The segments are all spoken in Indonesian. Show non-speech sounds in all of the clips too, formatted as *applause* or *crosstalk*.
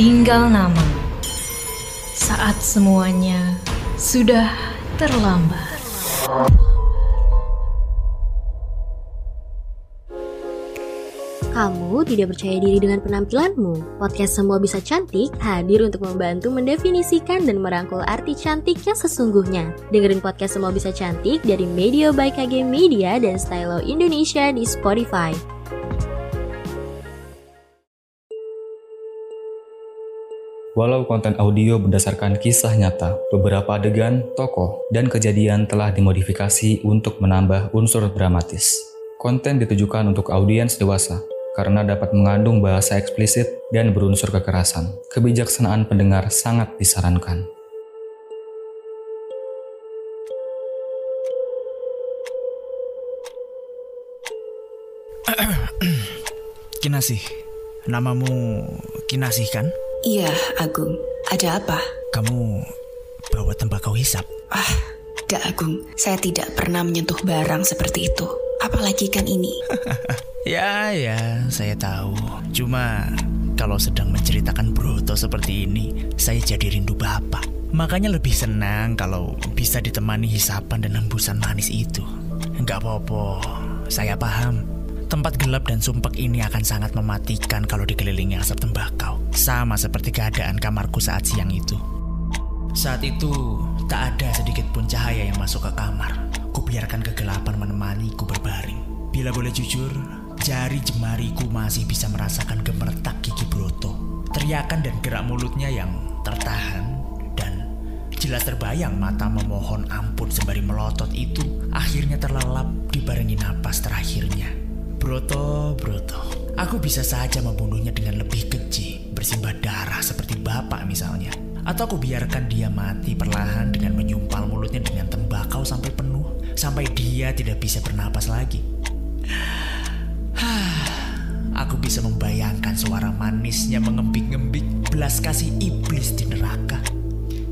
tinggal nama. Saat semuanya sudah terlambat. Kamu tidak percaya diri dengan penampilanmu? Podcast Semua Bisa Cantik hadir untuk membantu mendefinisikan dan merangkul arti cantik yang sesungguhnya. Dengerin podcast Semua Bisa Cantik dari Media by KG Media dan Stylo Indonesia di Spotify. Walau konten audio berdasarkan kisah nyata, beberapa adegan, tokoh, dan kejadian telah dimodifikasi untuk menambah unsur dramatis. Konten ditujukan untuk audiens dewasa karena dapat mengandung bahasa eksplisit dan berunsur kekerasan. Kebijaksanaan pendengar sangat disarankan. *clears throat* Kinasih, namamu Kinasih kan? Iya, Agung. Ada apa? Kamu bawa tembakau hisap? Ah, tidak Agung. Saya tidak pernah menyentuh barang seperti itu. Apalagi kan ini. *laughs* ya, ya, saya tahu. Cuma kalau sedang menceritakan Broto seperti ini, saya jadi rindu Bapak. Makanya lebih senang kalau bisa ditemani hisapan dan hembusan manis itu. Enggak apa-apa, saya paham. Tempat gelap dan sumpek ini akan sangat mematikan kalau dikelilingi asap tembakau. Sama seperti keadaan kamarku saat siang itu. Saat itu, tak ada sedikit pun cahaya yang masuk ke kamar. Kubiarkan kegelapan menemaniku berbaring. Bila boleh jujur, jari jemariku masih bisa merasakan gemertak gigi Broto. Teriakan dan gerak mulutnya yang tertahan dan jelas terbayang mata memohon ampun sembari melotot itu akhirnya terlelap dibarengi napas terakhirnya. Broto, Broto. Aku bisa saja membunuhnya dengan lebih keji, bersimbah darah seperti bapak misalnya. Atau aku biarkan dia mati perlahan dengan menyumpal mulutnya dengan tembakau sampai penuh, sampai dia tidak bisa bernapas lagi. *sighs* Aku bisa membayangkan suara manisnya mengembik-ngembik belas kasih iblis di neraka.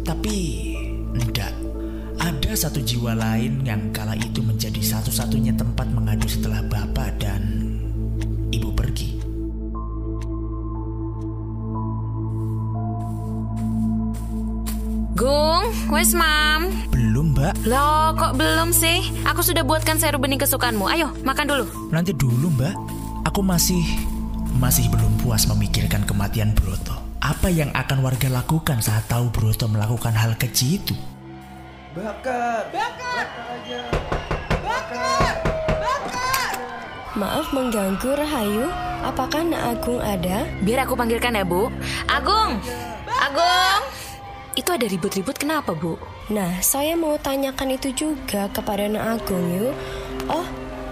Tapi, enggak. Ada satu jiwa lain yang kala itu menjadi satu-satunya tempat mengadu setelah bapak dan ibu pergi. Gung, wes mam. Belum mbak. Loh, kok belum sih? Aku sudah buatkan serum bening kesukaanmu. Ayo, makan dulu. Nanti dulu mbak. Aku masih masih belum puas memikirkan kematian Broto. Apa yang akan warga lakukan saat tahu Broto melakukan hal keji itu? Bakar! Bakar! Bakar aja! Bakar! Bakar! Maaf mengganggu Rahayu. Apakah Nak Agung ada? Biar aku panggilkan ya, Bu. Agung! Agung! Itu ada ribut-ribut kenapa, Bu? Nah, saya mau tanyakan itu juga kepada Nak Agung yuk. Oh,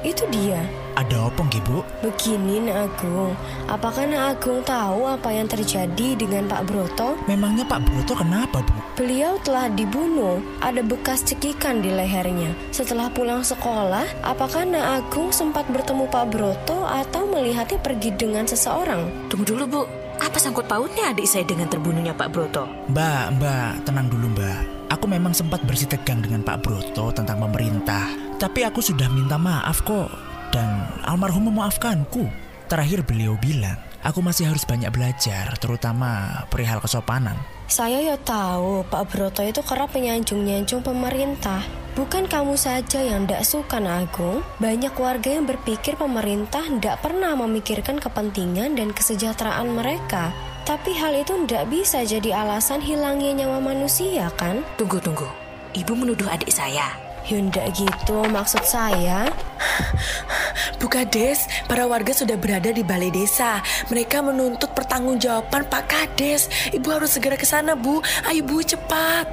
itu dia. Ada apa Bu? Begini Nak Agung, apakah Nak Agung tahu apa yang terjadi dengan Pak Broto? Memangnya Pak Broto kenapa Bu? Beliau telah dibunuh, ada bekas cekikan di lehernya. Setelah pulang sekolah, apakah Nak Agung sempat bertemu Pak Broto atau melihatnya pergi dengan seseorang? Tunggu dulu Bu, apa sangkut pautnya adik saya dengan terbunuhnya Pak Broto? Mbak, Mbak, tenang dulu Mbak. Aku memang sempat bersitegang dengan Pak Broto tentang pemerintah. Tapi aku sudah minta maaf kok dan almarhum memaafkanku. Terakhir beliau bilang, aku masih harus banyak belajar, terutama perihal kesopanan. Saya ya tahu Pak Broto itu kerap menyanjung-nyanjung pemerintah. Bukan kamu saja yang tidak suka Agung. Banyak warga yang berpikir pemerintah tidak pernah memikirkan kepentingan dan kesejahteraan mereka. Tapi hal itu tidak bisa jadi alasan hilangnya nyawa manusia kan? Tunggu, tunggu. Ibu menuduh adik saya. Yunda gitu maksud saya. Bu Kades, para warga sudah berada di balai desa. Mereka menuntut pertanggungjawaban Pak Kades. Ibu harus segera ke sana, Bu. Ayo, Bu, cepat.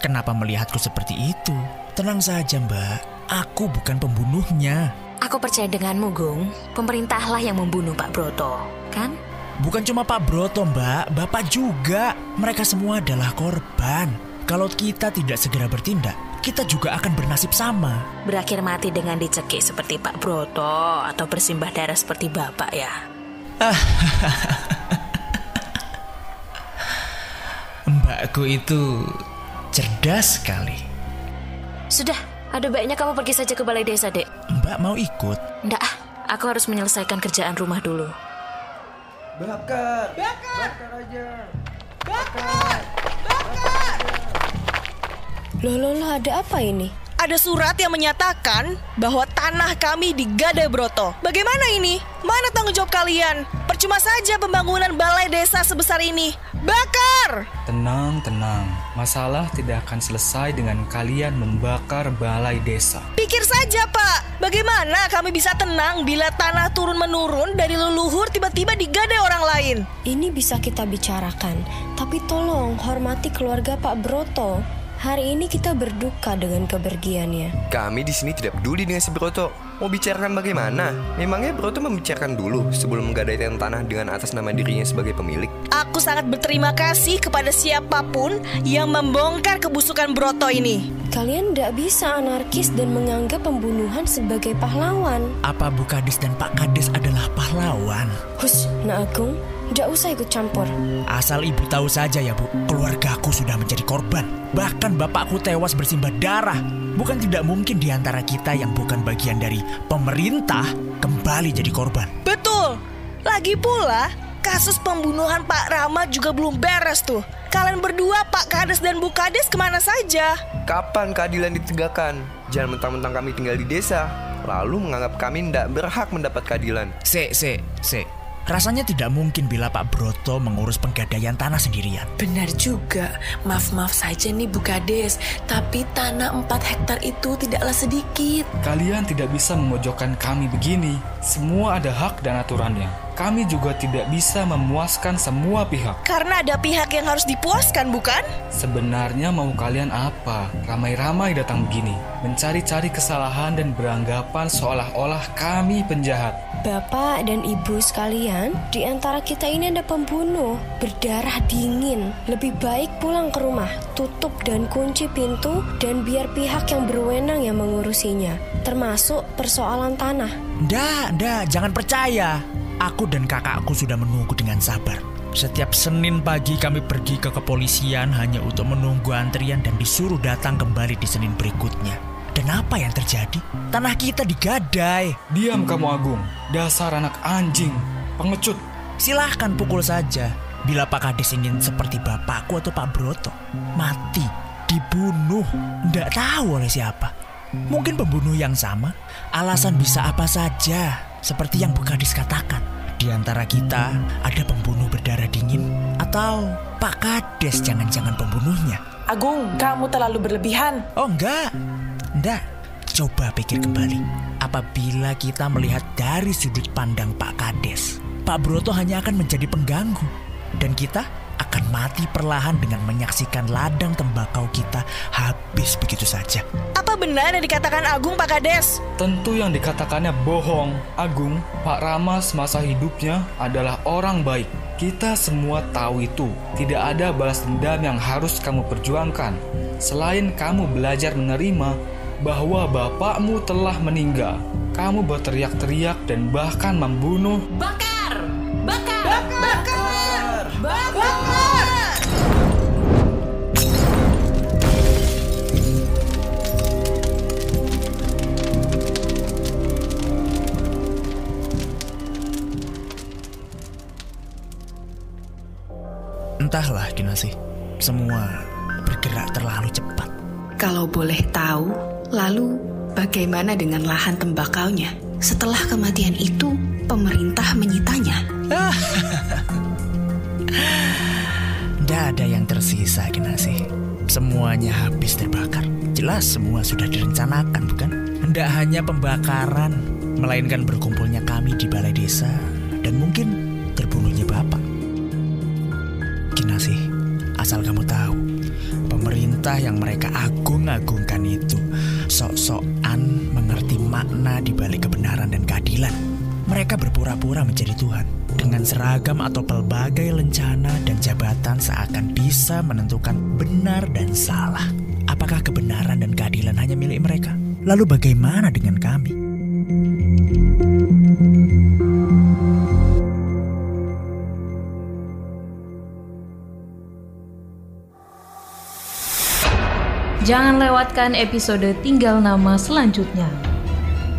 Kenapa melihatku seperti itu? Tenang saja, Mbak. Aku bukan pembunuhnya. Aku percaya denganmu, Gung. Pemerintahlah yang membunuh Pak Broto, kan? Bukan cuma Pak Broto, Mbak. Bapak juga. Mereka semua adalah korban. Kalau kita tidak segera bertindak, kita juga akan bernasib sama. Berakhir mati dengan dicekik seperti Pak Broto atau bersimbah darah seperti Bapak ya. *laughs* Mbakku itu cerdas sekali. Sudah, Ada baiknya kamu pergi saja ke balai desa, Dek. Mbak mau ikut? Nggak, aku harus menyelesaikan kerjaan rumah dulu. Bakar! Bakar! Bakar aja! Bakar! Loh, loh, loh, ada apa ini? Ada surat yang menyatakan bahwa tanah kami di Gade Broto. Bagaimana ini? Mana tanggung jawab kalian? Percuma saja pembangunan balai desa sebesar ini. Bakar! Tenang, tenang. Masalah tidak akan selesai dengan kalian membakar balai desa. Pikir saja, Pak. Bagaimana kami bisa tenang bila tanah turun-menurun dari leluhur tiba-tiba digade orang lain? Ini bisa kita bicarakan, tapi tolong hormati keluarga Pak Broto. Hari ini kita berduka dengan kepergiannya. Kami di sini tidak peduli dengan si Broto. Mau bicarakan bagaimana? Memangnya Broto membicarakan dulu sebelum menggadaikan tanah dengan atas nama dirinya sebagai pemilik? Aku sangat berterima kasih kepada siapa pun yang membongkar kebusukan Broto ini. Kalian tidak bisa anarkis dan menganggap pembunuhan sebagai pahlawan. Apa Bu Kades dan Pak Kades adalah pahlawan? Hus, Nak Agung, tidak usah ikut campur. Asal ibu tahu saja ya bu, keluargaku sudah menjadi korban. Bahkan bapakku tewas bersimbah darah. Bukan tidak mungkin di antara kita yang bukan bagian dari pemerintah kembali jadi korban. Betul. Lagi pula, kasus pembunuhan Pak Rama juga belum beres tuh. Kalian berdua, Pak Kades dan Bu Kades ke mana saja? Kapan keadilan ditegakkan? Jangan mentang-mentang kami tinggal di desa, lalu menganggap kami tidak berhak mendapat keadilan. Se, se, se. Rasanya tidak mungkin bila Pak Broto mengurus penggadaian tanah sendirian. Benar juga. Maaf-maaf saja nih Bu Kades, tapi tanah 4 hektar itu tidaklah sedikit. Kalian tidak bisa memojokkan kami begini. Semua ada hak dan aturannya. Kami juga tidak bisa memuaskan semua pihak. Karena ada pihak yang harus dipuaskan, bukan? Sebenarnya mau kalian apa? Ramai-ramai datang begini, mencari-cari kesalahan dan beranggapan seolah-olah kami penjahat. Bapak dan ibu sekalian, di antara kita ini ada pembunuh, berdarah dingin. Lebih baik pulang ke rumah, tutup dan kunci pintu, dan biar pihak yang berwenang yang mengurusinya, termasuk persoalan tanah. Ndak, ndak, jangan percaya. Aku dan kakakku sudah menunggu dengan sabar. Setiap Senin pagi kami pergi ke kepolisian hanya untuk menunggu antrian dan disuruh datang kembali di Senin berikutnya. Dan apa yang terjadi? Tanah kita digadai. Diam kamu Agung, dasar anak anjing, pengecut. Silahkan pukul saja. Bila Pak Kades ingin seperti bapakku atau Pak Broto, mati, dibunuh, ndak tahu oleh siapa. Mungkin pembunuh yang sama, alasan bisa apa saja, seperti yang Bu Kades katakan. Di antara kita ada pembunuh berdarah dingin, atau Pak Kades jangan-jangan pembunuhnya. Agung, kamu terlalu berlebihan. Oh enggak, enggak. Coba pikir kembali. Apabila kita melihat dari sudut pandang Pak Kades, Pak Broto hanya akan menjadi pengganggu. Dan kita akan mati perlahan dengan menyaksikan ladang tembakau kita habis begitu saja. Apa benar yang dikatakan Agung, Pak Kades? Tentu yang dikatakannya bohong. Agung, Pak Rama semasa hidupnya adalah orang baik. Kita semua tahu itu. Tidak ada balas dendam yang harus kamu perjuangkan. Selain kamu belajar menerima bahwa bapakmu telah meninggal. Kamu berteriak-teriak dan bahkan membunuh Bakar! Bakar! Bakar! Entahlah, Kinasi. Semua bergerak terlalu cepat. Kalau boleh tahu, lalu bagaimana dengan lahan tembakaunya? Setelah kematian itu, pemerintah menyitanya. *laughs* Tidak ada yang tersisa, Kinasi. Semuanya habis terbakar. Jelas semua sudah direncanakan, bukan? Tidak hanya pembakaran, melainkan berkumpulnya kami di balai desa dan mungkin Kinasi, asal kamu tahu, pemerintah yang mereka agung-agungkan itu sok-sokan mengerti makna di balik kebenaran dan keadilan. Mereka berpura-pura menjadi Tuhan dengan seragam atau pelbagai lencana dan jabatan seakan bisa menentukan benar dan salah. Apakah kebenaran dan keadilan hanya milik mereka? Lalu bagaimana dengan kami? Jangan lewatkan episode Tinggal Nama selanjutnya.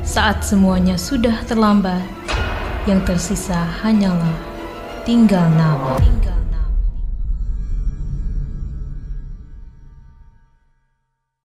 Saat semuanya sudah terlambat, yang tersisa hanyalah tinggal nama. Tinggal